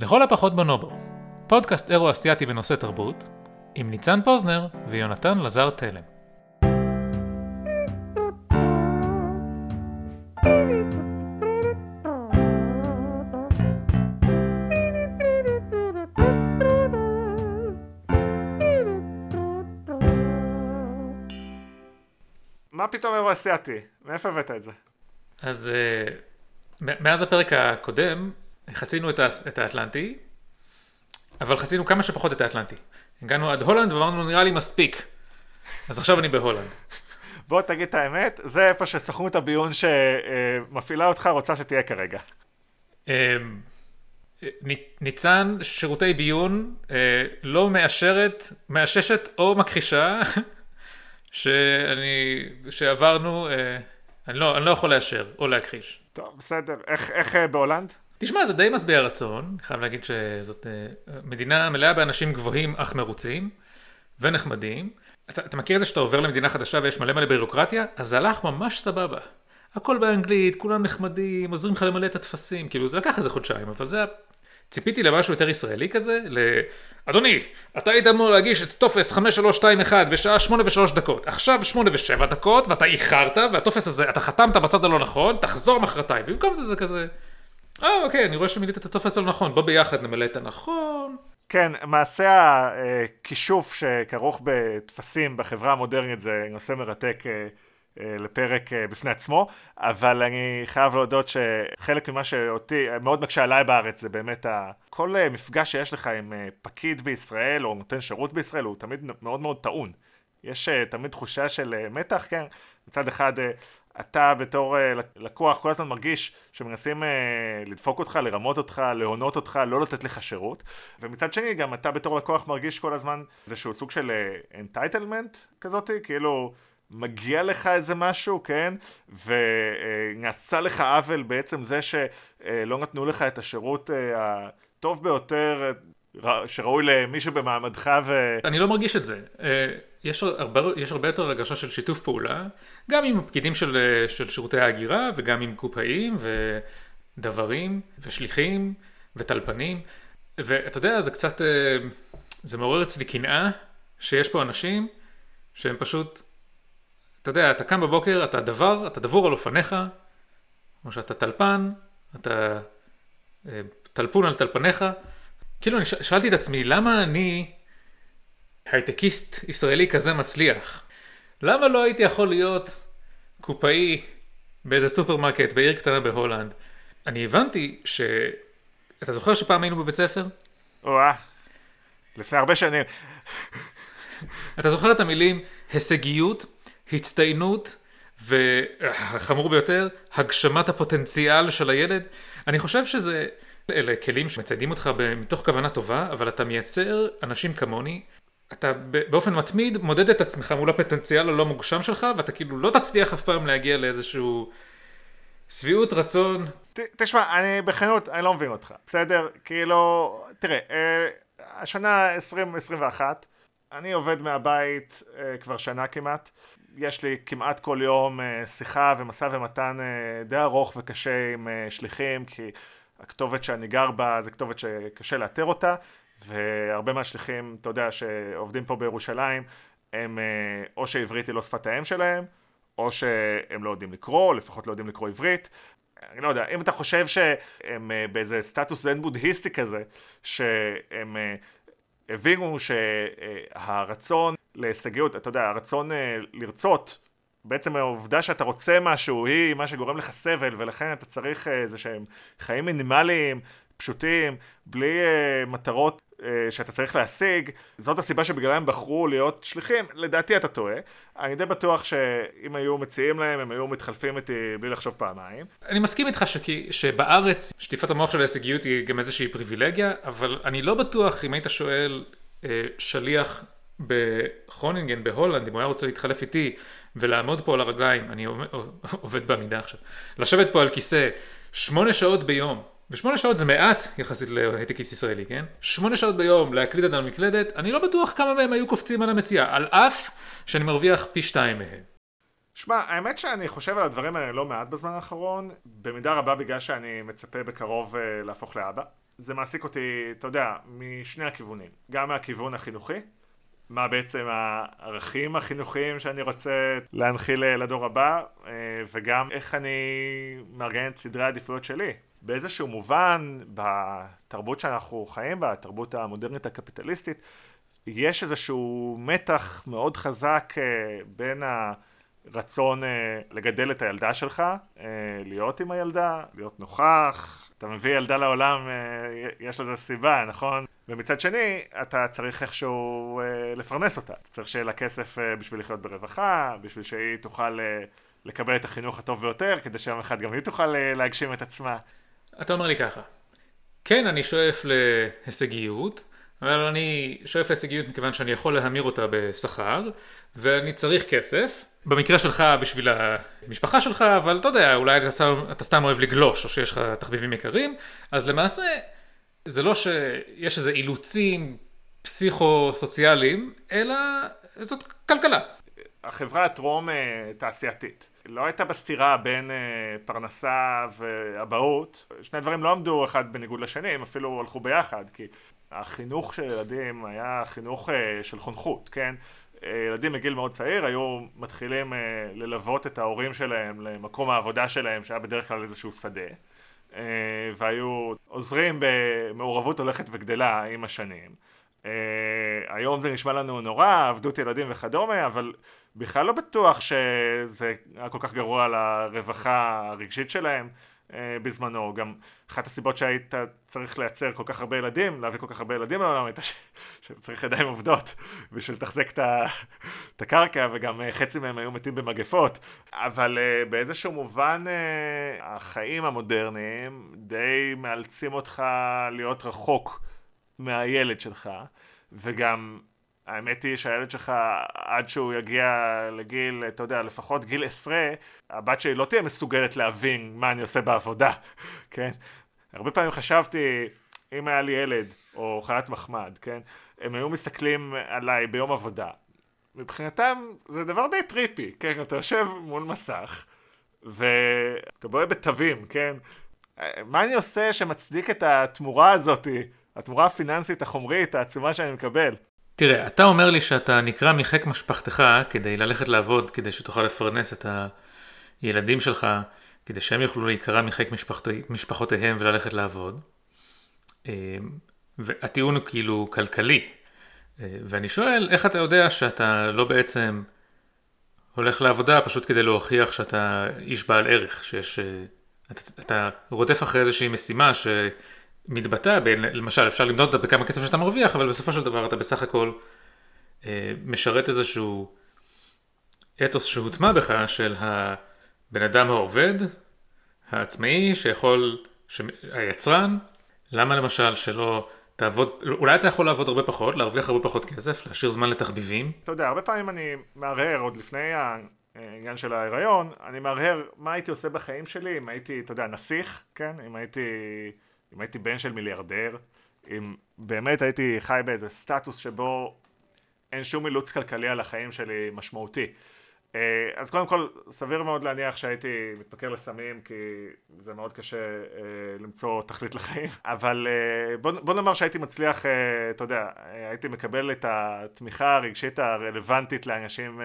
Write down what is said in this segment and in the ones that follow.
לכל הפחות בונובו, פודקאסט אירו-אסייתי בנושא תרבות, עם ניצן פוזנר ויונתן לזר תלם. מה פתאום אירוע אסיאתי? מאיפה הבאת את זה? אז אה, מאז הפרק הקודם, חצינו את, את האטלנטי, אבל חצינו כמה שפחות את האטלנטי. הגענו עד הולנד ואמרנו נראה לי מספיק. אז עכשיו אני בהולנד. בוא תגיד את האמת, זה איפה שסוכנות הביון שמפעילה אותך רוצה שתהיה כרגע. אה, נ- ניצן שירותי ביון אה, לא מאשרת, מאששת או מכחישה שאני, שעברנו, אה, אני לא, אני לא יכול לאשר או להכחיש. טוב, בסדר. איך, איך אה, בהולנד? תשמע, זה די משביע רצון, אני חייב להגיד שזאת אה, מדינה מלאה באנשים גבוהים אך מרוצים ונחמדים. אתה, אתה מכיר את זה שאתה עובר למדינה חדשה ויש מלא מלא בירוקרטיה? אז זה הלך ממש סבבה. הכל באנגלית, כולם נחמדים, עוזרים לך למלא את הטפסים, כאילו זה לקח איזה חודשיים, אבל זה. ציפיתי למשהו יותר ישראלי כזה, ל... אדוני, אתה היית אמור להגיש את טופס 5321 בשעה 8 ו-3 דקות, עכשיו 8 ו-7 דקות, ואתה איחרת, והטופס הזה, אתה חתמת בצד הלא נכון, תחזור מחרתיים, במקום זה זה כזה... אה, אוקיי, אני רואה שמילאת את הטופס הלא נכון, בוא ביחד נמלא את הנכון. כן, מעשה הכישוף שכרוך בטפסים בחברה המודרנית זה נושא מרתק אה, אה, לפרק אה, בפני עצמו, אבל אני חייב להודות שחלק ממה שאותי מאוד מקשה עליי בארץ זה באמת ה... כל מפגש שיש לך עם פקיד בישראל או נותן שירות בישראל הוא תמיד מאוד מאוד טעון. יש תמיד תחושה של מתח, כן? מצד אחד אתה בתור אה, לקוח כל הזמן מרגיש שמנסים אה, לדפוק אותך, לרמות אותך, להונות אותך, לא לתת לך שירות. ומצד שני גם אתה בתור לקוח מרגיש כל הזמן איזשהו סוג של אנטייטלמנט כזאתי, כאילו מגיע לך איזה משהו, כן? ונעשה לך עוול בעצם זה שלא נתנו לך את השירות אה, הטוב ביותר. שראוי למישהו במעמדך ו... אני לא מרגיש את זה. יש הרבה, יש הרבה יותר הרגשה של שיתוף פעולה, גם עם הפקידים של, של שירותי ההגירה, וגם עם קופאים, ודוורים, ושליחים, וטלפנים. ואתה יודע, זה קצת, אה, זה מעורר אצלי קנאה, שיש פה אנשים שהם פשוט, אתה יודע, אתה קם בבוקר, אתה דבר, אתה דבור על אופניך, או שאתה טלפן, אתה אה, טלפון על טלפניך. כאילו, אני ש- שאלתי את עצמי, למה אני הייטקיסט ישראלי כזה מצליח? למה לא הייתי יכול להיות קופאי באיזה סופרמרקט בעיר קטנה בהולנד? אני הבנתי ש... אתה זוכר שפעם היינו בבית ספר? וואה, לפני הרבה שנים. אתה זוכר את המילים הישגיות, הצטיינות, והחמור ביותר, הגשמת הפוטנציאל של הילד? אני חושב שזה... אלה כלים שמציידים אותך מתוך כוונה טובה, אבל אתה מייצר אנשים כמוני. אתה באופן מתמיד מודד את עצמך מול הפוטנציאל הלא מוגשם שלך, ואתה כאילו לא תצליח אף פעם להגיע לאיזשהו שביעות רצון. ת, תשמע, אני בכנות, אני לא מבין אותך, בסדר? כאילו, תראה, אה, השנה 2021, אני עובד מהבית אה, כבר שנה כמעט. יש לי כמעט כל יום אה, שיחה ומשא ומתן די ארוך וקשה עם שליחים, כי הכתובת שאני גר בה זה כתובת שקשה לאתר אותה, והרבה מהשליחים, אתה יודע, שעובדים פה בירושלים, הם אה, או שעברית היא לא שפת האם שלהם, או שהם לא יודעים לקרוא, או לפחות לא יודעים לקרוא עברית. אני לא יודע, אם אתה חושב שהם אה, באיזה סטטוס זן בודהיסטי כזה, שהם אה, הבינו שהרצון להישגיות, אתה יודע, הרצון לרצות, בעצם העובדה שאתה רוצה משהו היא מה שגורם לך סבל, ולכן אתה צריך איזה שהם חיים מינימליים, פשוטים, בלי מטרות שאתה צריך להשיג, זאת הסיבה שבגללה הם בחרו להיות שליחים. לדעתי אתה טועה. אני די בטוח שאם היו מציעים להם, הם היו מתחלפים איתי בלי לחשוב פעמיים. אני מסכים איתך שכי, שבארץ שטיפת המוח של ההישגיות היא גם איזושהי פריבילגיה, אבל אני לא בטוח אם היית שואל אה, שליח בכרונינגן בהולנד, אם הוא היה רוצה להתחלף איתי ולעמוד פה על הרגליים, אני עובד בעמידה עכשיו, לשבת פה על כיסא שמונה שעות ביום, ושמונה שעות זה מעט יחסית להייטקיסט ישראלי, כן? שמונה שעות ביום להקליד על מקלדת, אני לא בטוח כמה מהם היו קופצים על המציאה, על אף שאני מרוויח פי שתיים מהם. שמע, האמת שאני חושב על הדברים האלה לא מעט בזמן האחרון, במידה רבה בגלל שאני מצפה בקרוב uh, להפוך לאבא. זה מעסיק אותי, אתה יודע, משני הכיוונים. גם מהכיוון החינוכי, מה בעצם הערכים החינוכיים שאני רוצה להנחיל לדור הבא, אה, וגם איך אני מארגן את סדרי העדיפויות שלי. באיזשהו מובן, בתרבות שאנחנו חיים בה, התרבות המודרנית הקפיטליסטית, יש איזשהו מתח מאוד חזק אה, בין הרצון אה, לגדל את הילדה שלך, להיות עם הילדה, להיות נוכח, אתה מביא ילדה לעולם, אה, יש לזה סיבה, נכון? ומצד שני, אתה צריך איכשהו אה, לפרנס אותה. אתה צריך שיהיה לה כסף אה, בשביל לחיות ברווחה, בשביל שהיא תוכל לקבל את החינוך הטוב ביותר, כדי שיום אחד גם היא תוכל להגשים את עצמה. אתה אומר לי ככה, כן, אני שואף להישגיות, אבל אני שואף להישגיות מכיוון שאני יכול להמיר אותה בשכר, ואני צריך כסף, במקרה שלך בשביל המשפחה שלך, אבל אתה יודע, אולי אתה סתם, אתה סתם אוהב לגלוש, או שיש לך תחביבים יקרים, אז למעשה, זה לא שיש איזה אילוצים פסיכו-סוציאליים, אלא זאת כלכלה. החברה הטרום תעשייתית. לא הייתה בסתירה בין פרנסה ואבהות. שני דברים לא עמדו אחד בניגוד לשני, הם אפילו הלכו ביחד, כי החינוך של ילדים היה חינוך של חונכות, כן? ילדים מגיל מאוד צעיר היו מתחילים אה, ללוות את ההורים שלהם למקום העבודה שלהם שהיה בדרך כלל איזשהו שדה אה, והיו עוזרים במעורבות הולכת וגדלה עם השנים אה, היום זה נשמע לנו נורא, עבדות ילדים וכדומה, אבל בכלל לא בטוח שזה היה כל כך גרוע לרווחה הרגשית שלהם. אה, בזמנו, גם אחת הסיבות שהיית צריך לייצר כל כך הרבה ילדים, להביא כל כך הרבה ילדים לעולם, הייתה שצריך ידיים עובדות בשביל לתחזק את הקרקע, וגם אה, חצי מהם היו מתים במגפות, אבל אה, באיזשהו מובן החיים המודרניים די מאלצים אותך להיות רחוק מהילד שלך, וגם האמת היא שהילד שלך, עד שהוא יגיע לגיל, אתה יודע, לפחות גיל עשרה, הבת שלי לא תהיה מסוגלת להבין מה אני עושה בעבודה, כן? הרבה פעמים חשבתי, אם היה לי ילד, או חיית מחמד, כן? הם היו מסתכלים עליי ביום עבודה. מבחינתם זה דבר די טריפי, כן? אתה יושב מול מסך, ואתה בואה בתווים, כן? מה אני עושה שמצדיק את התמורה הזאתי, התמורה הפיננסית החומרית העצומה שאני מקבל? תראה, אתה אומר לי שאתה נקרע מחיק משפחתך כדי ללכת לעבוד, כדי שתוכל לפרנס את הילדים שלך, כדי שהם יוכלו להיקרע מחיק משפחת... משפחותיהם וללכת לעבוד. אמ, והטיעון הוא כאילו כלכלי. אה, ואני שואל, איך אתה יודע שאתה לא בעצם הולך לעבודה פשוט כדי להוכיח שאתה איש בעל ערך, שיש... אה, אתה, אתה רודף אחרי איזושהי משימה ש... מתבטא בין, למשל אפשר למדוד בכמה כסף שאתה מרוויח, אבל בסופו של דבר אתה בסך הכל אה, משרת איזשהו אתוס שהוטמע בך של הבן אדם העובד, העצמאי, שיכול, ש... היצרן, למה למשל שלא תעבוד, אולי אתה יכול לעבוד הרבה פחות, להרוויח הרבה פחות כסף, להשאיר זמן לתחביבים? אתה יודע, הרבה פעמים אני מהרהר עוד לפני העניין של ההיריון, אני מהרהר מה הייתי עושה בחיים שלי אם הייתי, אתה יודע, נסיך, כן? אם הייתי... אם הייתי בן של מיליארדר, אם באמת הייתי חי באיזה סטטוס שבו אין שום אילוץ כלכלי על החיים שלי משמעותי. אה, אז קודם כל, סביר מאוד להניח שהייתי מתפקר לסמים, כי זה מאוד קשה אה, למצוא תכלית לחיים, אבל אה, בוא, בוא נאמר שהייתי מצליח, אתה יודע, הייתי מקבל את התמיכה הרגשית הרלוונטית לאנשים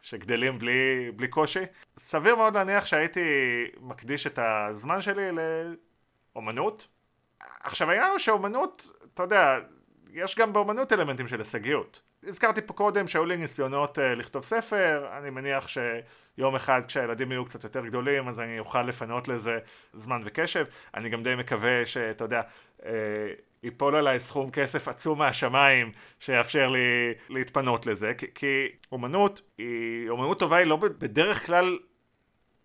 שגדלים בלי, בלי קושי. סביר מאוד להניח שהייתי מקדיש את הזמן שלי אומנות. עכשיו העניין הוא שאומנות, אתה יודע, יש גם באומנות אלמנטים של הישגיות. הזכרתי פה קודם שהיו לי ניסיונות uh, לכתוב ספר, אני מניח שיום אחד כשהילדים יהיו קצת יותר גדולים אז אני אוכל לפנות לזה זמן וקשב. אני גם די מקווה שאתה יודע, uh, ייפול עליי סכום כסף עצום מהשמיים שיאפשר לי להתפנות לזה, כי, כי אומנות היא, אומנות טובה היא לא בדרך כלל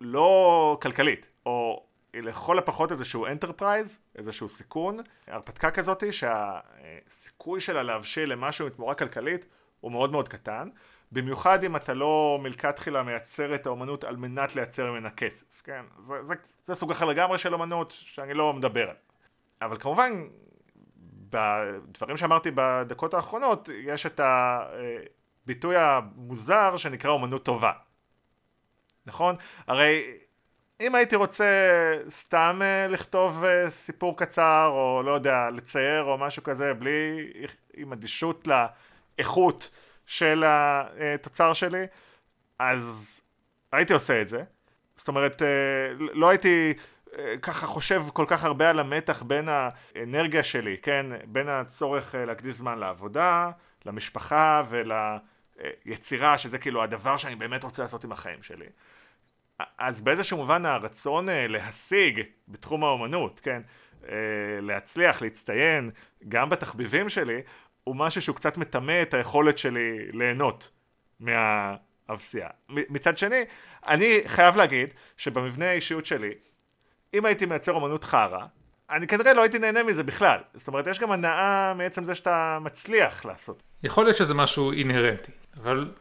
לא כלכלית, או לכל הפחות איזשהו enterprise, איזשהו סיכון, הרפתקה כזאת שהסיכוי שלה להבשיל למשהו עם תמורה כלכלית הוא מאוד מאוד קטן, במיוחד אם אתה לא מלכתחילה מייצר את האומנות על מנת לייצר ממנה כסף, כן? זה, זה, זה סוג אחר לגמרי של אומנות שאני לא מדבר עליו. אבל כמובן, בדברים שאמרתי בדקות האחרונות, יש את הביטוי המוזר שנקרא אומנות טובה. נכון? הרי אם הייתי רוצה סתם uh, לכתוב uh, סיפור קצר, או לא יודע, לצייר או משהו כזה, בלי, עם אדישות לאיכות של התוצר שלי, אז הייתי עושה את זה. זאת אומרת, uh, לא הייתי ככה חושב כל כך הרבה על המתח בין האנרגיה שלי, כן? בין הצורך להקדיש זמן לעבודה, למשפחה וליצירה, שזה כאילו הדבר שאני באמת רוצה לעשות עם החיים שלי. אז באיזשהו מובן הרצון אה, להשיג בתחום האומנות, כן, אה, להצליח, להצטיין, גם בתחביבים שלי, הוא משהו שהוא קצת מטמא את היכולת שלי ליהנות מהאבסייה. מצד שני, אני חייב להגיד שבמבנה האישיות שלי, אם הייתי מייצר אומנות חרא, אני כנראה לא הייתי נהנה מזה בכלל. זאת אומרת, יש גם הנאה מעצם זה שאתה מצליח לעשות. יכול להיות שזה משהו אינהרנטי, אבל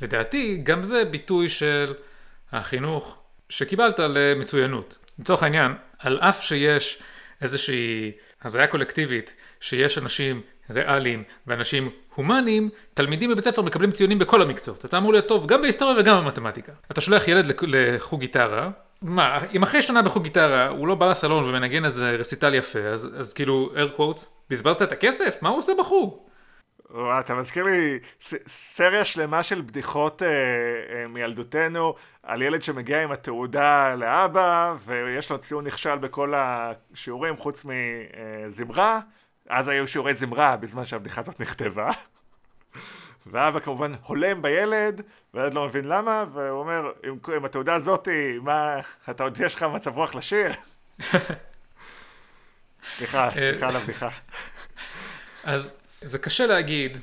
לדעתי גם זה ביטוי של... החינוך שקיבלת למצוינות. לצורך העניין, על אף שיש איזושהי הזיה קולקטיבית, שיש אנשים ריאליים ואנשים הומניים, תלמידים בבית ספר מקבלים ציונים בכל המקצועות. אתה אמור להיות טוב גם בהיסטוריה וגם במתמטיקה. אתה שולח ילד לחוג גיטרה, מה, אם אחרי שנה בחוג גיטרה הוא לא בא לסלון ומנגן איזה רסיטל יפה, אז, אז כאילו, air quotes, בזבזת את הכסף? מה הוא עושה בחוג? וואו, אתה מזכיר לי סריה שלמה של בדיחות אה, אה, מילדותנו על ילד שמגיע עם התעודה לאבא ויש לו ציון נכשל בכל השיעורים חוץ מזמרה. אז היו שיעורי זמרה בזמן שהבדיחה הזאת נכתבה. ואבא כמובן הולם בילד והילד לא מבין למה והוא אומר עם, עם התעודה הזאתי מה אתה עוד יש לך מצב רוח לשיר? סליחה, אה, סליחה על הבדיחה. אז זה קשה להגיד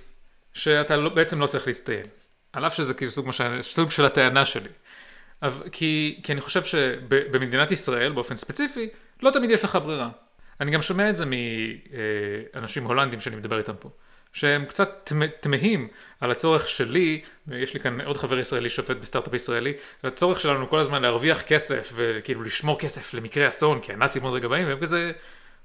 שאתה לא, בעצם לא צריך להצטיין. על אף שזה כאילו סוג, סוג של הטענה שלי. כי, כי אני חושב שבמדינת ישראל, באופן ספציפי, לא תמיד יש לך ברירה. אני גם שומע את זה מאנשים הולנדים שאני מדבר איתם פה. שהם קצת תמהים על הצורך שלי, ויש לי כאן עוד חבר ישראלי שופט בסטארט-אפ ישראלי, הצורך שלנו כל הזמן להרוויח כסף וכאילו לשמור כסף למקרה אסון, כי הנאצים עוד רגע באים, והם כזה,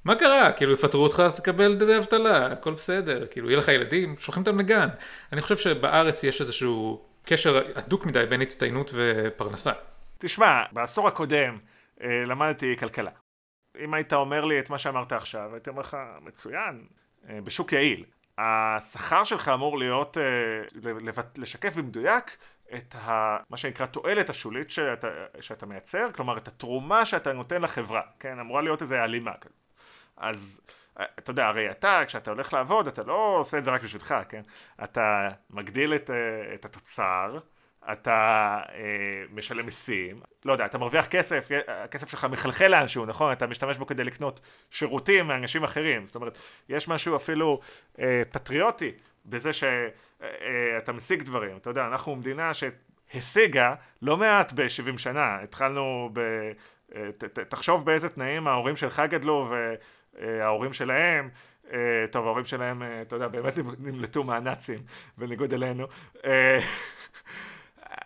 מה קרה? כאילו יפטרו אותך אז תקבל דמי אבטלה, הכל בסדר, כאילו יהיה לך ילדים, שולחים אותם לגן. אני חושב שבארץ יש איזשהו קשר הדוק מדי בין הצטיינות ופרנסה. תשמע, בעשור הקודם אה, למדתי כלכלה. אם היית אומר לי את מה שאמרת עכשיו, הייתי אומר לך, מצוין, אה, בשוק יעיל. השכר שלך אמור להיות, אה, לשקף במדויק את ה, מה שנקרא תועלת השולית שאתה, שאתה מייצר, כלומר את התרומה שאתה נותן לחברה, כן? אמורה להיות איזה הלימה כזאת. אז אתה יודע, הרי אתה, כשאתה הולך לעבוד, אתה לא עושה את זה רק בשבילך, כן? אתה מגדיל את, אה, את התוצר, אתה אה, משלם מיסים, לא יודע, אתה מרוויח כסף, הכסף שלך מחלחל לאנשהו, נכון? אתה משתמש בו כדי לקנות שירותים מאנשים אחרים, זאת אומרת, יש משהו אפילו אה, פטריוטי בזה שאתה אה, משיג דברים, אתה יודע, אנחנו מדינה שהשיגה לא מעט ב-70 שנה, התחלנו ב... אה, ת, ת, תחשוב באיזה תנאים ההורים שלך גדלו ו... אה, ההורים שלהם, אה, טוב ההורים שלהם, אה, אתה יודע, באמת נמלטו מהנאצים בניגוד אלינו.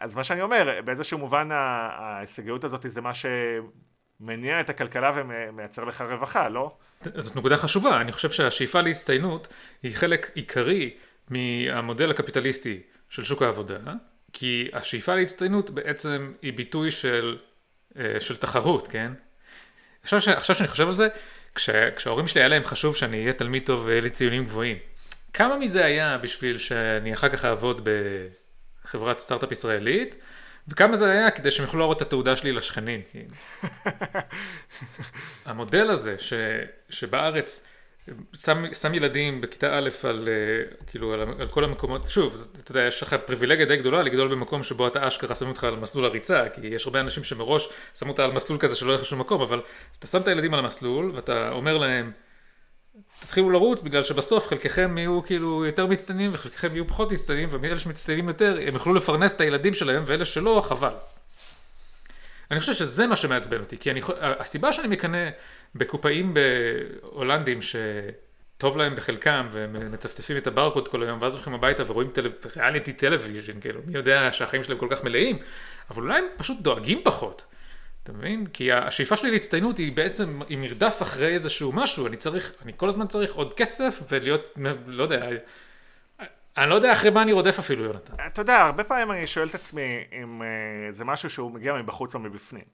אז מה שאני אומר, באיזשהו מובן ההישגיות הזאת זה מה שמניע את הכלכלה ומייצר לך רווחה, לא? זאת נקודה חשובה, אני חושב שהשאיפה להצטיינות היא חלק עיקרי מהמודל הקפיטליסטי של שוק העבודה, כי השאיפה להצטיינות בעצם היא ביטוי של, של תחרות, כן? עכשיו, ש, עכשיו שאני חושב על זה, כשההורים שלי היה להם חשוב שאני אהיה תלמיד טוב ויהיה לי ציונים גבוהים. כמה מזה היה בשביל שאני אחר כך אעבוד בחברת סטארט-אפ ישראלית, וכמה זה היה כדי שהם יוכלו להראות את התעודה שלי לשכנים. כאילו. המודל הזה ש, שבארץ שם, שם ילדים בכיתה א' על, אה, כאילו, על, על כל המקומות, שוב, אתה יודע, יש לך פריבילגיה די גדולה לגדול במקום שבו אתה אשכרה שמים אותך על מסלול הריצה, כי יש הרבה אנשים שמראש שמו אותה על מסלול כזה שלא ילך לשום מקום, אבל אתה שם את הילדים על המסלול ואתה אומר להם, תתחילו לרוץ בגלל שבסוף חלקכם יהיו כאילו יותר מצטיינים וחלקכם יהיו פחות מצטיינים ומאלה שמצטיינים יותר הם יוכלו לפרנס את הילדים שלהם ואלה שלא חבל. אני חושב שזה מה שמעצבן אותי, כי אני, הסיבה שאני מקנא בקופאים בהולנדים שטוב להם בחלקם והם מצפצפים את הברקוד כל היום ואז הולכים הביתה ורואים טל... reality television, כאילו, מי יודע שהחיים שלהם כל כך מלאים, אבל אולי הם פשוט דואגים פחות. אתה מבין? כי השאיפה שלי להצטיינות היא בעצם, היא מרדף אחרי איזשהו משהו, אני צריך, אני כל הזמן צריך עוד כסף ולהיות, לא יודע, אני לא יודע אחרי מה אני רודף אפילו, יונתן. אתה יודע, הרבה פעמים אני שואל את עצמי אם uh, זה משהו שהוא מגיע מבחוץ או מבפנים.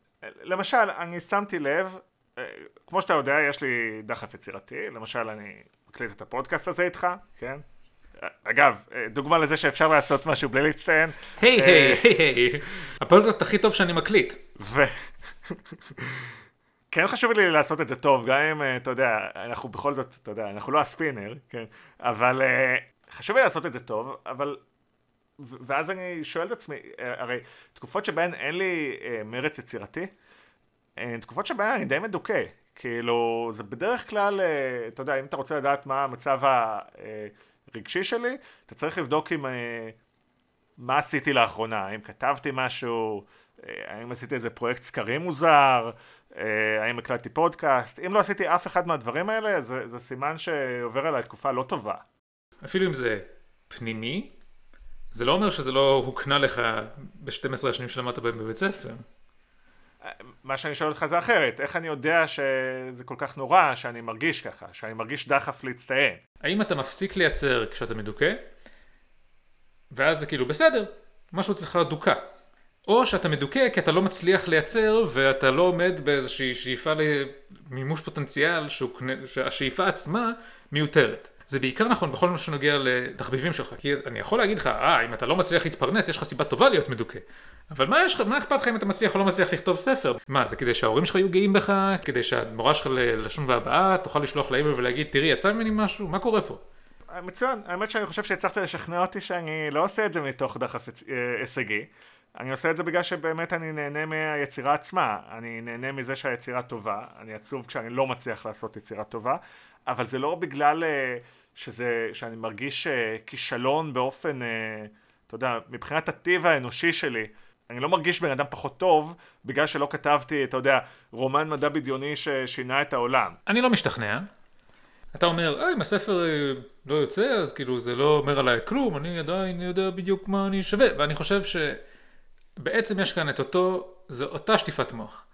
למשל, אני שמתי לב, אה, כמו שאתה יודע, יש לי דחף יצירתי, למשל אני מקליט את הפודקאסט הזה איתך, כן? אגב, אה, דוגמה לזה שאפשר לעשות משהו בלי להצטיין. היי אה, היי היי הפודקאסט הכי טוב שאני מקליט. ו... כן חשוב לי לעשות את זה טוב, גם אם, אה, אתה יודע, אנחנו בכל זאת, אתה יודע, אנחנו לא הספינר, כן? אבל אה, חשוב לי לעשות את זה טוב, אבל... ואז אני שואל את עצמי, אה, הרי תקופות שבהן אין לי אה, מרץ יצירתי, הן תקופות שבהן אני די מדוכא. כאילו, זה בדרך כלל, אה, אתה יודע, אם אתה רוצה לדעת מה המצב הרגשי שלי, אתה צריך לבדוק אם... אה, מה עשיתי לאחרונה, האם כתבתי משהו, אה, האם עשיתי איזה פרויקט סקרים מוזר, אה, האם הקלטתי פודקאסט, אם לא עשיתי אף אחד מהדברים האלה, זה, זה סימן שעובר עליי תקופה לא טובה. אפילו אם זה פנימי, זה לא אומר שזה לא הוקנה לך ב-12 השנים שלמדת בהם בבית ספר. מה שאני שואל אותך זה אחרת, איך אני יודע שזה כל כך נורא שאני מרגיש ככה, שאני מרגיש דחף להצטיין? האם אתה מפסיק לייצר כשאתה מדוכא, ואז זה כאילו בסדר, משהו אצלך דוכא. או שאתה מדוכא כי אתה לא מצליח לייצר ואתה לא עומד באיזושהי שאיפה למימוש פוטנציאל שהשאיפה עצמה מיותרת. זה בעיקר נכון בכל מה שנוגע לתחביבים שלך, כי אני יכול להגיד לך, אה, אם אתה לא מצליח להתפרנס, יש לך סיבה טובה להיות מדוכא. אבל מה יש מה אכפת לך אם אתה מצליח או לא מצליח לכתוב ספר? מה, זה כדי שההורים שלך יהיו גאים בך? כדי שהמורה שלך ללשון והבעה תוכל לשלוח לאימייל ולהגיד, תראי, יצא ממני משהו? מה קורה פה? מצוין, האמת שאני חושב שהצלחת לשכנע אותי שאני לא עושה את זה מתוך דחף אה, הישגי, אני עושה את זה בגלל שבאמת אני נהנה מהיצירה עצמה, אני נהנה מזה שהיצירה טובה, אני עצוב כשאני לא מצליח לעשות יצירה טובה, אבל זה לא בגלל אה, שזה, שאני מרגיש אה, כישלון באופן, אה, אתה יודע, מבחינת הטיב האנושי שלי, אני לא מרגיש בן אדם פחות טוב בגלל שלא כתבתי, אתה יודע, רומן מדע בדיוני ששינה את העולם. אני לא משתכנע. אתה אומר, אה, אם הספר לא יוצא, אז כאילו זה לא אומר עליי כלום, אני עדיין יודע בדיוק מה אני שווה. ואני חושב שבעצם יש כאן את אותו, זו אותה שטיפת מוח.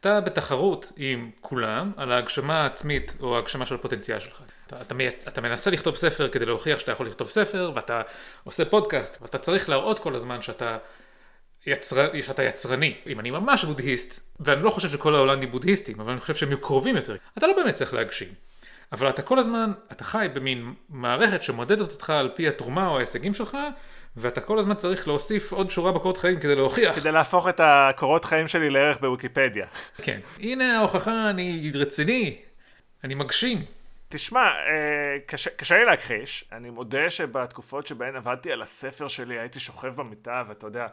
אתה בתחרות עם כולם על ההגשמה העצמית או ההגשמה של הפוטנציאל שלך. אתה, אתה, אתה מנסה לכתוב ספר כדי להוכיח שאתה יכול לכתוב ספר, ואתה עושה פודקאסט, ואתה צריך להראות כל הזמן שאתה יצר... שאתה יצרני. אם אני ממש בודהיסט, ואני לא חושב שכל ההולנדים בודהיסטים, אבל אני חושב שהם קרובים יותר, אתה לא באמת צריך להגשים. אבל אתה כל הזמן, אתה חי במין מערכת שמודדת אותך על פי התרומה או ההישגים שלך, ואתה כל הזמן צריך להוסיף עוד שורה בקורות חיים כדי להוכיח. כדי להפוך את הקורות חיים שלי לערך בוויקיפדיה. כן. הנה ההוכחה, אני רציני, אני מגשים. תשמע, אה, קשה, קשה לי להכחיש, אני מודה שבתקופות שבהן עבדתי על הספר שלי הייתי שוכב במיטה ואתה יודע,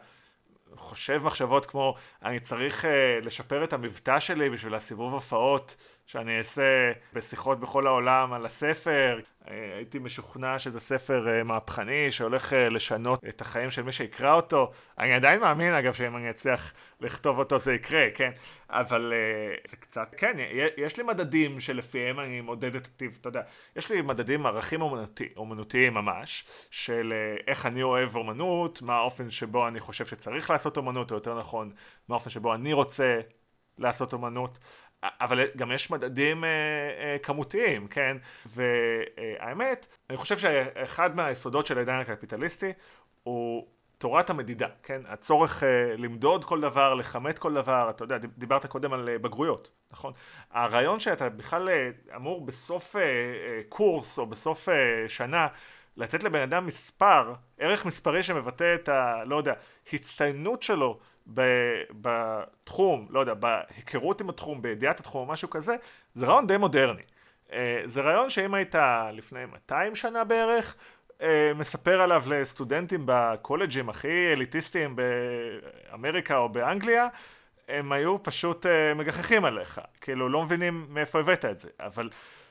חושב מחשבות כמו אני צריך אה, לשפר את המבטא שלי בשביל הסיבוב הופעות שאני אעשה בשיחות בכל העולם על הספר, אה, הייתי משוכנע שזה ספר אה, מהפכני שהולך אה, לשנות את החיים של מי שיקרא אותו, אני עדיין מאמין אגב שאם אני אצליח לכתוב אותו זה יקרה, כן, אבל זה קצת, כן, יש לי מדדים שלפיהם אני מודד את הטיב, אתה יודע, יש לי מדדים, ערכים אומנותי, אומנותיים ממש, של איך אני אוהב אומנות, מה האופן שבו אני חושב שצריך לעשות אומנות, או יותר נכון, מה האופן שבו אני רוצה לעשות אומנות, אבל גם יש מדדים אה, אה, כמותיים, כן? והאמת, אני חושב שאחד מהיסודות של העידן הקפיטליסטי הוא תורת המדידה, כן? הצורך אה, למדוד כל דבר, לכמת כל דבר, אתה יודע, דיברת קודם על אה, בגרויות, נכון? הרעיון שאתה בכלל אה, אמור בסוף אה, אה, קורס או בסוף אה, שנה לתת לבן אדם מספר, ערך מספרי שמבטא את ה... לא יודע, הצטיינות שלו בתחום, לא יודע, בהיכרות עם התחום, בידיעת התחום או משהו כזה, זה רעיון די מודרני. אה, זה רעיון שאם היית לפני 200 שנה בערך, אה, מספר עליו לסטודנטים בקולג'ים הכי אליטיסטיים באמריקה או באנגליה, הם היו פשוט אה, מגחכים עליך, כאילו לא מבינים מאיפה הבאת את זה, אבל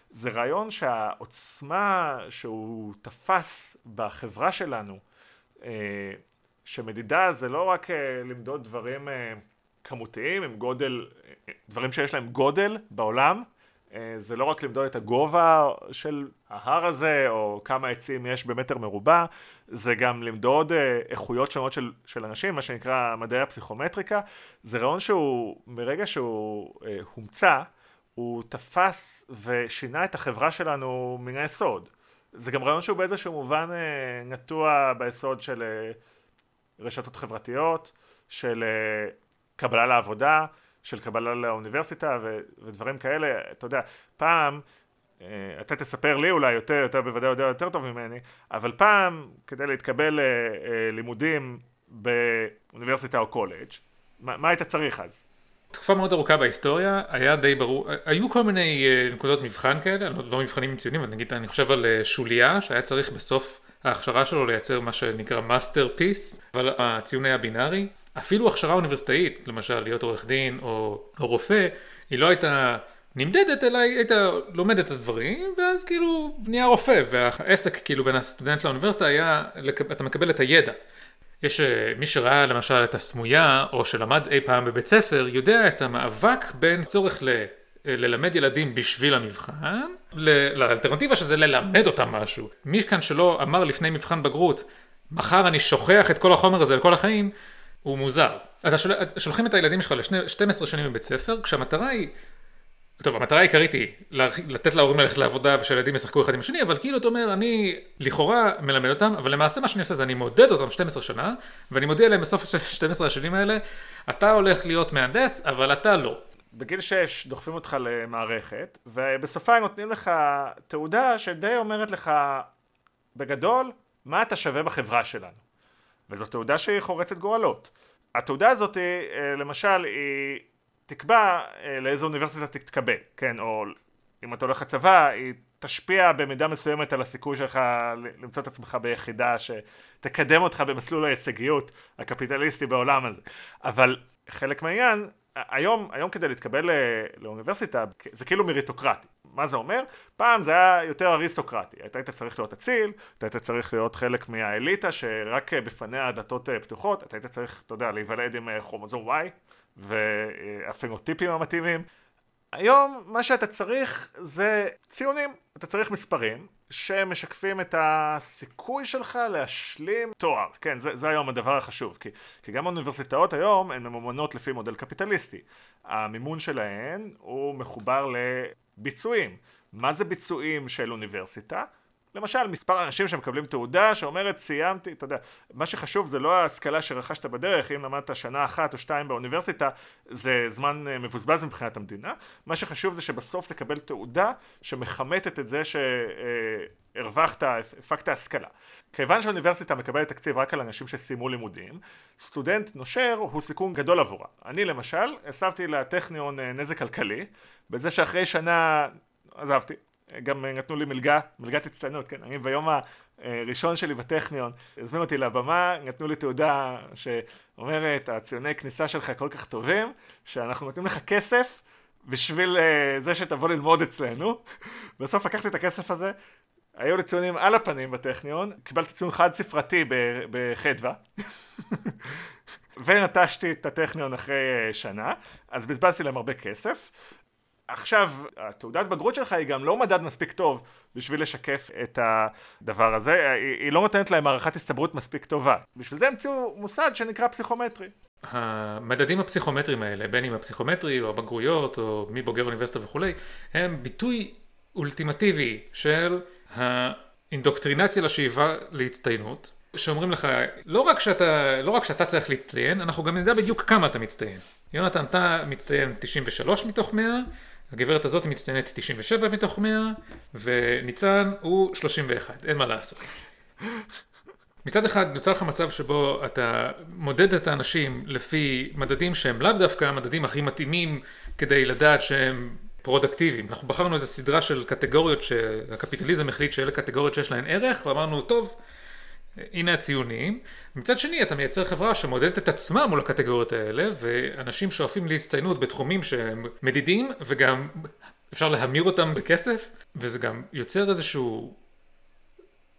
זה רעיון שהעוצמה שהוא תפס בחברה שלנו, שמדידה זה לא רק אה, למדוד דברים אה, כמותיים עם גודל, אה, דברים שיש להם גודל בעולם, זה לא רק למדוד את הגובה של ההר הזה או כמה עצים יש במטר מרובע, זה גם למדוד איכויות שונות של, של אנשים, מה שנקרא מדעי הפסיכומטריקה, זה רעיון שהוא, מרגע שהוא אה, הומצא, הוא תפס ושינה את החברה שלנו מן היסוד. זה גם רעיון שהוא באיזשהו מובן אה, נטוע ביסוד של אה, רשתות חברתיות, של אה, קבלה לעבודה, של קבלה לאוניברסיטה ו, ודברים כאלה, אתה יודע, פעם, אה, אתה תספר לי אולי יותר, יותר בוודאי יודע יותר טוב ממני, אבל פעם, כדי להתקבל ללימודים באוניברסיטה או קולג', מה, מה היית צריך אז? תקופה מאוד ארוכה בהיסטוריה, היה די ברור, היו כל מיני נקודות מבחן כאלה, לא, לא מבחנים עם ציונים, אבל נגיד אני חושב על שוליה, שהיה צריך בסוף ההכשרה שלו לייצר מה שנקרא masterpiece, אבל הציון היה בינארי. אפילו הכשרה אוניברסיטאית, למשל להיות עורך דין או, או רופא, היא לא הייתה נמדדת, אלא היית לומד את הדברים, ואז כאילו נהיה רופא, והעסק כאילו בין הסטודנט לאוניברסיטה היה, אתה מקבל את הידע. יש אה, מי שראה למשל את הסמויה, או שלמד אי פעם בבית ספר, יודע את המאבק בין צורך ל... ללמד ילדים בשביל המבחן, לאלטרנטיבה שזה ללמד אותם משהו. מי כאן שלא אמר לפני מבחן בגרות, מחר אני שוכח את כל החומר הזה לכל החיים, הוא מוזר. אתה שול... שולחים את הילדים שלך ל-12 שנים בבית ספר, כשהמטרה היא, טוב, המטרה העיקרית היא לתת להורים ללכת לעבודה ושהילדים ישחקו אחד עם השני, אבל כאילו אתה אומר, אני לכאורה מלמד אותם, אבל למעשה מה שאני עושה זה אני מודד אותם 12 שנה, ואני מודיע להם בסוף 12 השנים האלה, אתה הולך להיות מהנדס, אבל אתה לא. בגיל 6 דוחפים אותך למערכת, ובסופה נותנים לך תעודה שדי אומרת לך בגדול מה אתה שווה בחברה שלנו. וזו תעודה שהיא חורצת גורלות. התעודה הזאת, אה, למשל, היא תקבע אה, לאיזו אוניברסיטה תתקבל, כן, או אם אתה הולך לצבא, היא תשפיע במידה מסוימת על הסיכוי שלך למצוא את עצמך ביחידה שתקדם אותך במסלול ההישגיות הקפיטליסטי בעולם הזה. אבל חלק מהעניין היום, היום כדי להתקבל לאוניברסיטה זה כאילו מריטוקרטי. מה זה אומר? פעם זה היה יותר אריסטוקרטי. אתה היית צריך להיות אציל, אתה היית צריך להיות חלק מהאליטה שרק בפניה הדתות אה, פתוחות, אתה היית צריך, אתה יודע, להיוולד עם אה, כרומוזום Y והפנוטיפים המתאימים. היום מה שאתה צריך זה ציונים, אתה צריך מספרים, שמשקפים את הסיכוי שלך להשלים תואר. כן, זה, זה היום הדבר החשוב, כי, כי גם האוניברסיטאות היום הן ממומנות לפי מודל קפיטליסטי. המימון שלהן הוא מחובר לביצועים. מה זה ביצועים של אוניברסיטה? למשל, מספר אנשים שמקבלים תעודה שאומרת סיימתי, אתה יודע, מה שחשוב זה לא ההשכלה שרכשת בדרך, אם למדת שנה אחת או שתיים באוניברסיטה, זה זמן אה, מבוזבז מבחינת המדינה, מה שחשוב זה שבסוף תקבל תעודה שמכמתת את זה שהרווחת, הפקת השכלה. כיוון שהאוניברסיטה מקבלת תקציב רק על אנשים שסיימו לימודים, סטודנט נושר הוא סיכון גדול עבורה. אני למשל, הסבתי לטכניון אה, נזק כלכלי, בזה שאחרי שנה עזבתי. גם נתנו לי מלגה, מלגת הצטיינות, כן, אני ביום הראשון שלי בטכניון, הזמינו אותי לבמה, נתנו לי תעודה שאומרת, הציוני כניסה שלך כל כך טובים, שאנחנו נותנים לך כסף בשביל uh, זה שתבוא ללמוד אצלנו. בסוף לקחתי את הכסף הזה, היו לי ציונים על הפנים בטכניון, קיבלתי ציון חד ספרתי בחדווה. ונטשתי את הטכניון אחרי אה, שנה, אז בזבזתי להם הרבה כסף, עכשיו, התעודת בגרות שלך היא גם לא מדד מספיק טוב בשביל לשקף את הדבר הזה, היא, היא לא נותנת להם הערכת הסתברות מספיק טובה. בשביל זה המציאו מוסד שנקרא פסיכומטרי. המדדים הפסיכומטריים האלה, בין אם הפסיכומטרי או הבגרויות או מי בוגר אוניברסיטה וכולי, הם ביטוי אולטימטיבי של האינדוקטרינציה לשאיבה להצטיינות, שאומרים לך, לא רק שאתה, לא רק שאתה צריך להצטיין, אנחנו גם נדע בדיוק כמה אתה מצטיין. יונתן, אתה מצטיין 93 מתוך 100, הגברת הזאת מצטיינת 97 מתוך 100, וניצן הוא 31, אין מה לעשות. מצד אחד נוצר לך מצב שבו אתה מודד את האנשים לפי מדדים שהם לאו דווקא המדדים הכי מתאימים כדי לדעת שהם פרודקטיביים. אנחנו בחרנו איזו סדרה של קטגוריות שהקפיטליזם החליט שאלה קטגוריות שיש להן ערך, ואמרנו, טוב, הנה הציונים. מצד שני, אתה מייצר חברה שמודדת את עצמה מול הקטגוריות האלה, ואנשים שואפים להצטיינות בתחומים שהם מדידים, וגם אפשר להמיר אותם בכסף, וזה גם יוצר איזשהו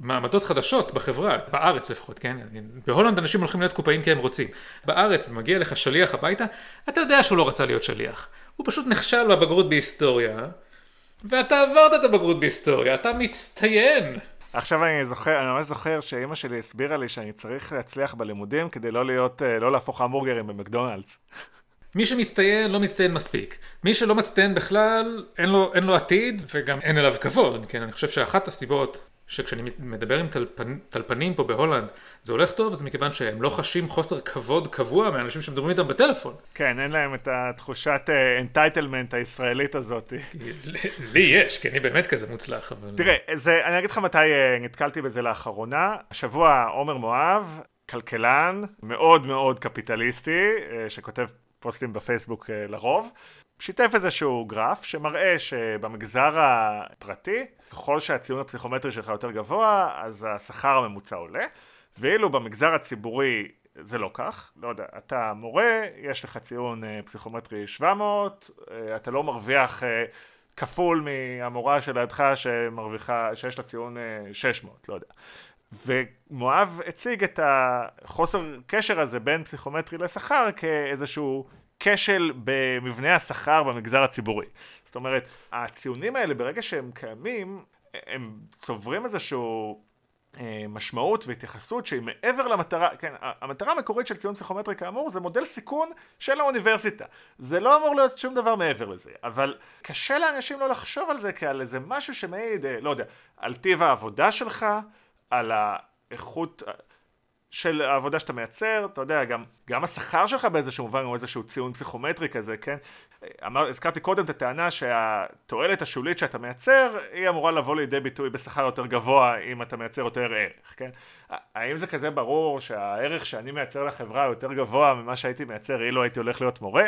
מעמדות חדשות בחברה, בארץ לפחות, כן? בהולנד אנשים הולכים להיות קופאים כי הם רוצים. בארץ, מגיע לך שליח הביתה, אתה יודע שהוא לא רצה להיות שליח. הוא פשוט נכשל בבגרות בהיסטוריה, ואתה עברת את הבגרות בהיסטוריה, אתה מצטיין. עכשיו אני זוכר, אני ממש זוכר שאימא שלי הסבירה לי שאני צריך להצליח בלימודים כדי לא להיות, אה, לא להפוך המבורגרים במקדונלדס. מי שמצטיין לא מצטיין מספיק. מי שלא מצטיין בכלל, אין לו, אין לו עתיד וגם אין אליו כבוד. כן, אני חושב שאחת הסיבות שכשאני מדבר עם טלפן, טלפנים פה בהולנד, זה הולך טוב, זה מכיוון שהם לא חשים חוסר כבוד קבוע מאנשים שמדברים איתם בטלפון. כן, אין להם את התחושת entitlement uh, הישראלית הזאת. לי יש, כי אני באמת כזה מוצלח, אבל... תראה, זה, אני אגיד לך מתי uh, נתקלתי בזה לאחרונה. השבוע עומר מואב, כלכלן, מאוד מאוד קפיטליסטי, uh, שכותב פוסטים בפייסבוק uh, לרוב, שיתף איזשהו גרף שמראה שבמגזר הפרטי, ככל שהציון הפסיכומטרי שלך יותר גבוה, אז השכר הממוצע עולה, ואילו במגזר הציבורי זה לא כך, לא יודע, אתה מורה, יש לך ציון אה, פסיכומטרי 700, אה, אתה לא מרוויח אה, כפול מהמורה שלידך שמרוויחה, שיש לה ציון 600, לא יודע. ומואב הציג את החוסר קשר הזה בין פסיכומטרי לשכר כאיזשהו כשל במבנה השכר במגזר הציבורי. זאת אומרת, הציונים האלה ברגע שהם קיימים, הם צוברים איזשהו אה, משמעות והתייחסות שהיא מעבר למטרה, כן, המטרה המקורית של ציון פסיכומטרי כאמור זה מודל סיכון של האוניברסיטה. זה לא אמור להיות שום דבר מעבר לזה, אבל קשה לאנשים לא לחשוב על זה כעל איזה משהו שמעיד, אה, לא יודע, על טיב העבודה שלך, על האיכות, של העבודה שאתה מייצר, אתה יודע, גם, גם השכר שלך באיזשהו מובן הוא איזשהו ציון פסיכומטרי כזה, כן? אמר, הזכרתי קודם את הטענה שהתועלת השולית שאתה מייצר, היא אמורה לבוא לידי ביטוי בשכר יותר גבוה אם אתה מייצר יותר ערך, כן? האם זה כזה ברור שהערך שאני מייצר לחברה הוא יותר גבוה ממה שהייתי מייצר אילו הייתי הולך להיות מורה?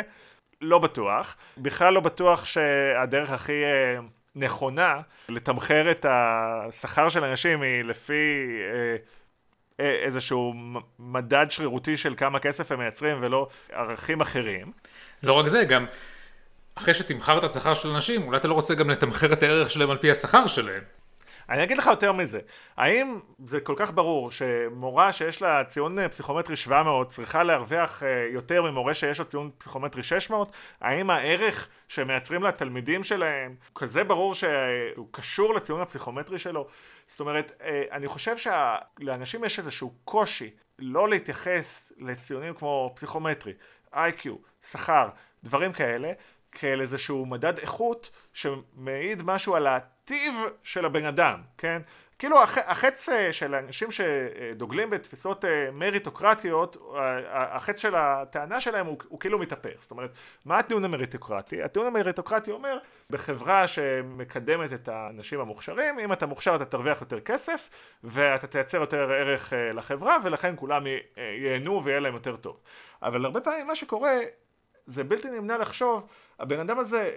לא בטוח. בכלל לא בטוח שהדרך הכי... אה, נכונה לתמחר את השכר של אנשים היא לפי אה, איזשהו מדד שרירותי של כמה כסף הם מייצרים ולא ערכים אחרים. לא רק זה, גם אחרי שתמחרת את השכר של אנשים, אולי אתה לא רוצה גם לתמחר את הערך שלהם על פי השכר שלהם. אני אגיד לך יותר מזה, האם זה כל כך ברור שמורה שיש לה ציון פסיכומטרי 700 צריכה להרוויח אה, יותר ממורה שיש לו ציון פסיכומטרי 600? האם הערך שמייצרים לתלמידים שלהם כזה ברור שהוא קשור לציון הפסיכומטרי שלו? זאת אומרת, אה, אני חושב שלאנשים יש איזשהו קושי לא להתייחס לציונים כמו פסיכומטרי, איי-קיו, שכר, דברים כאלה, כאל איזשהו מדד איכות שמעיד משהו על הטיב של הבן אדם, כן? כאילו הח, החץ אה, של אנשים שדוגלים בתפיסות אה, מריטוקרטיות, החץ של הטענה שלהם הוא, הוא כאילו מתהפך. זאת אומרת, מה הטיעון המריטוקרטי? הטיעון המריטוקרטי אומר, בחברה שמקדמת את האנשים המוכשרים, אם אתה מוכשר אתה תרוויח יותר כסף, ואתה תייצר יותר ערך אה, לחברה, ולכן כולם ייהנו ויהיה להם יותר טוב. אבל הרבה פעמים מה שקורה זה בלתי נמנע לחשוב, הבן אדם הזה,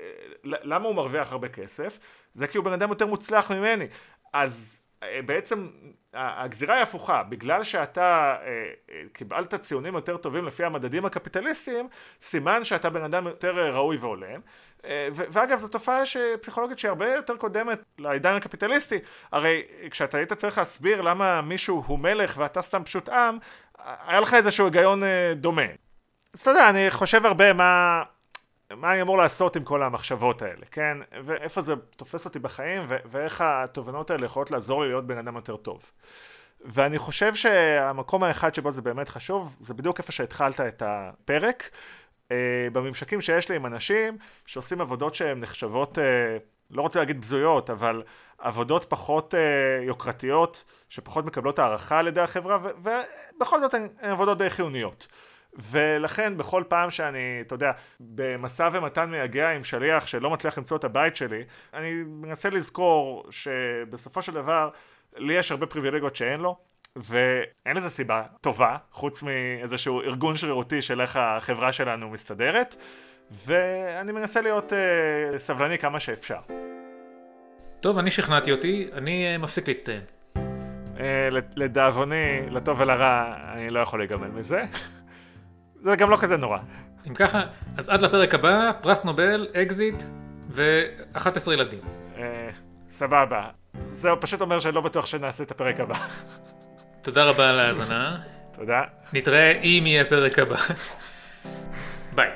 למה הוא מרוויח הרבה כסף? זה כי הוא בן אדם יותר מוצלח ממני. אז אה, בעצם הגזירה היא הפוכה, בגלל שאתה אה, אה, קיבלת ציונים יותר טובים לפי המדדים הקפיטליסטיים, סימן שאתה בן אדם יותר ראוי והולם. ואגב, זו תופעה פסיכולוגית שהיא הרבה יותר קודמת לעידן הקפיטליסטי. הרי כשאתה היית צריך להסביר למה מישהו הוא מלך ואתה סתם פשוט עם, היה לך איזשהו היגיון דומה. אז אתה יודע, אני חושב הרבה מה, מה אני אמור לעשות עם כל המחשבות האלה, כן? ואיפה זה תופס אותי בחיים, ו- ואיך התובנות האלה יכולות לעזור לי להיות בן אדם יותר טוב. ואני חושב שהמקום האחד שבו זה באמת חשוב, זה בדיוק איפה שהתחלת את הפרק. Uh, בממשקים שיש לי עם אנשים שעושים עבודות שהן נחשבות, uh, לא רוצה להגיד בזויות, אבל עבודות פחות uh, יוקרתיות, שפחות מקבלות הערכה על ידי החברה, ובכל זאת הן עבודות די חיוניות. ולכן בכל פעם שאני, אתה יודע, במשא ומתן מייגע עם שליח שלא מצליח למצוא את הבית שלי, אני מנסה לזכור שבסופו של דבר לי יש הרבה פריבילגיות שאין לו, ואין לזה סיבה טובה, חוץ מאיזשהו ארגון שרירותי של איך החברה שלנו מסתדרת, ואני מנסה להיות uh, סבלני כמה שאפשר. טוב, אני שכנעתי אותי, אני uh, מפסיק להצטיין. Uh, לדאבוני, לטוב ולרע, אני לא יכול להיגמל מזה. זה גם לא כזה נורא. אם ככה, אז עד לפרק הבא, פרס נובל, אקזיט ו-11 ילדים. אה, סבבה. זהו, פשוט אומר שאני לא בטוח שנעשה את הפרק הבא. תודה רבה על ההאזנה. תודה. נתראה אם יהיה פרק הבא. ביי.